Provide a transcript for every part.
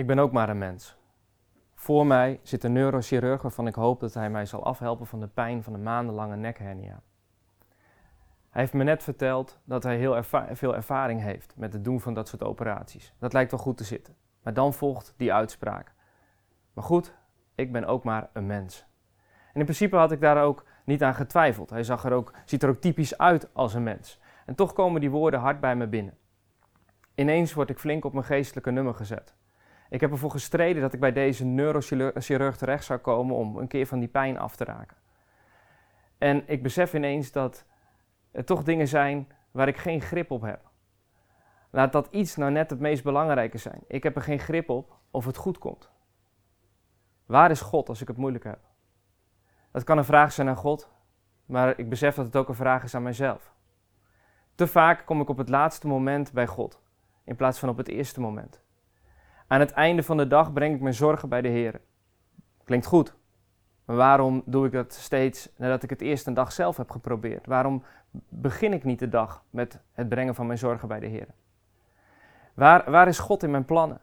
Ik ben ook maar een mens. Voor mij zit een neurochirurg waarvan ik hoop dat hij mij zal afhelpen van de pijn van een maandenlange nekhernia. Hij heeft me net verteld dat hij heel veel ervaring heeft met het doen van dat soort operaties. Dat lijkt wel goed te zitten. Maar dan volgt die uitspraak. Maar goed, ik ben ook maar een mens. En in principe had ik daar ook niet aan getwijfeld. Hij zag er ook, ziet er ook typisch uit als een mens. En toch komen die woorden hard bij me binnen. Ineens word ik flink op mijn geestelijke nummer gezet. Ik heb ervoor gestreden dat ik bij deze neurochirurg terecht zou komen om een keer van die pijn af te raken. En ik besef ineens dat er toch dingen zijn waar ik geen grip op heb. Laat dat iets nou net het meest belangrijke zijn. Ik heb er geen grip op of het goed komt. Waar is God als ik het moeilijk heb? Dat kan een vraag zijn aan God, maar ik besef dat het ook een vraag is aan mijzelf. Te vaak kom ik op het laatste moment bij God, in plaats van op het eerste moment. Aan het einde van de dag breng ik mijn zorgen bij de Heer. Klinkt goed, maar waarom doe ik dat steeds nadat ik het eerst een dag zelf heb geprobeerd? Waarom begin ik niet de dag met het brengen van mijn zorgen bij de Heer? Waar, waar is God in mijn plannen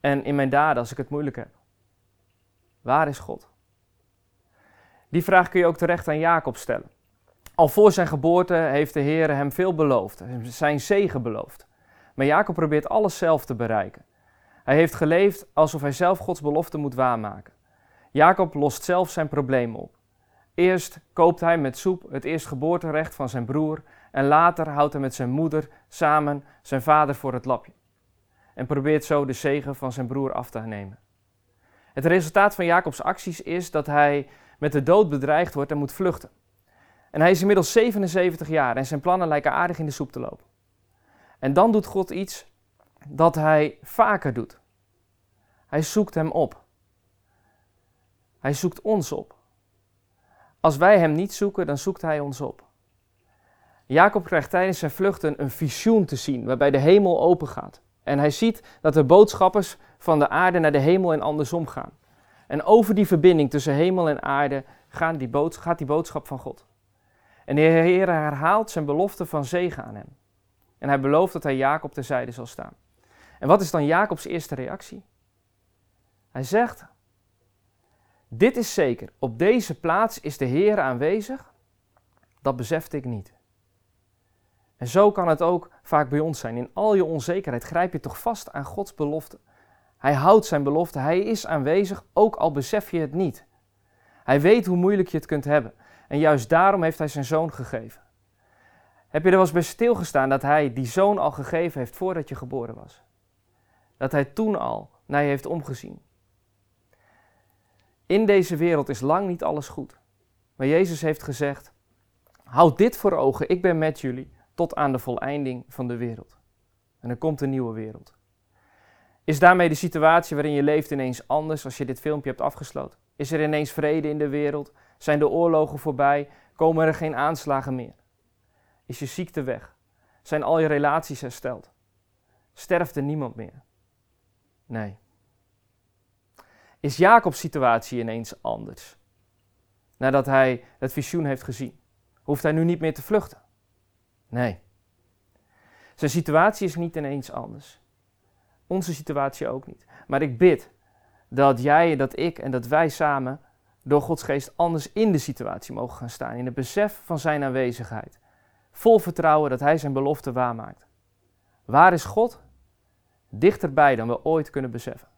en in mijn daden als ik het moeilijk heb? Waar is God? Die vraag kun je ook terecht aan Jacob stellen. Al voor zijn geboorte heeft de Heer hem veel beloofd, zijn zegen beloofd. Maar Jacob probeert alles zelf te bereiken. Hij heeft geleefd alsof hij zelf Gods belofte moet waarmaken. Jacob lost zelf zijn problemen op. Eerst koopt hij met soep het eerstgeboorterecht van zijn broer en later houdt hij met zijn moeder samen zijn vader voor het lapje. En probeert zo de zegen van zijn broer af te nemen. Het resultaat van Jacobs acties is dat hij met de dood bedreigd wordt en moet vluchten. En hij is inmiddels 77 jaar en zijn plannen lijken aardig in de soep te lopen. En dan doet God iets dat hij vaker doet. Hij zoekt hem op. Hij zoekt ons op. Als wij hem niet zoeken, dan zoekt hij ons op. Jacob krijgt tijdens zijn vluchten een visioen te zien waarbij de hemel open gaat. En hij ziet dat de boodschappers van de aarde naar de hemel en andersom gaan. En over die verbinding tussen hemel en aarde gaat die, gaat die boodschap van God. En de Heer herhaalt zijn belofte van zegen aan hem. En hij belooft dat hij Jacob terzijde zal staan. En wat is dan Jacobs eerste reactie? Hij zegt: Dit is zeker, op deze plaats is de Heer aanwezig. Dat besefte ik niet. En zo kan het ook vaak bij ons zijn. In al je onzekerheid grijp je toch vast aan Gods belofte. Hij houdt zijn belofte, hij is aanwezig, ook al besef je het niet. Hij weet hoe moeilijk je het kunt hebben. En juist daarom heeft hij zijn zoon gegeven. Heb je er wel eens bij stilgestaan dat hij die zoon al gegeven heeft voordat je geboren was? Dat hij toen al naar je heeft omgezien. In deze wereld is lang niet alles goed. Maar Jezus heeft gezegd: Houd dit voor ogen, ik ben met jullie tot aan de voleinding van de wereld. En er komt een nieuwe wereld. Is daarmee de situatie waarin je leeft ineens anders als je dit filmpje hebt afgesloten? Is er ineens vrede in de wereld? Zijn de oorlogen voorbij? Komen er geen aanslagen meer? Is je ziekte weg? Zijn al je relaties hersteld? Sterft er niemand meer? Nee. Is Jacobs situatie ineens anders? Nadat hij het visioen heeft gezien, hoeft hij nu niet meer te vluchten? Nee. Zijn situatie is niet ineens anders. Onze situatie ook niet. Maar ik bid dat jij, dat ik en dat wij samen door Gods geest anders in de situatie mogen gaan staan. In het besef van zijn aanwezigheid. Vol vertrouwen dat hij zijn belofte waarmaakt. Waar is God? Dichterbij dan we ooit kunnen beseffen.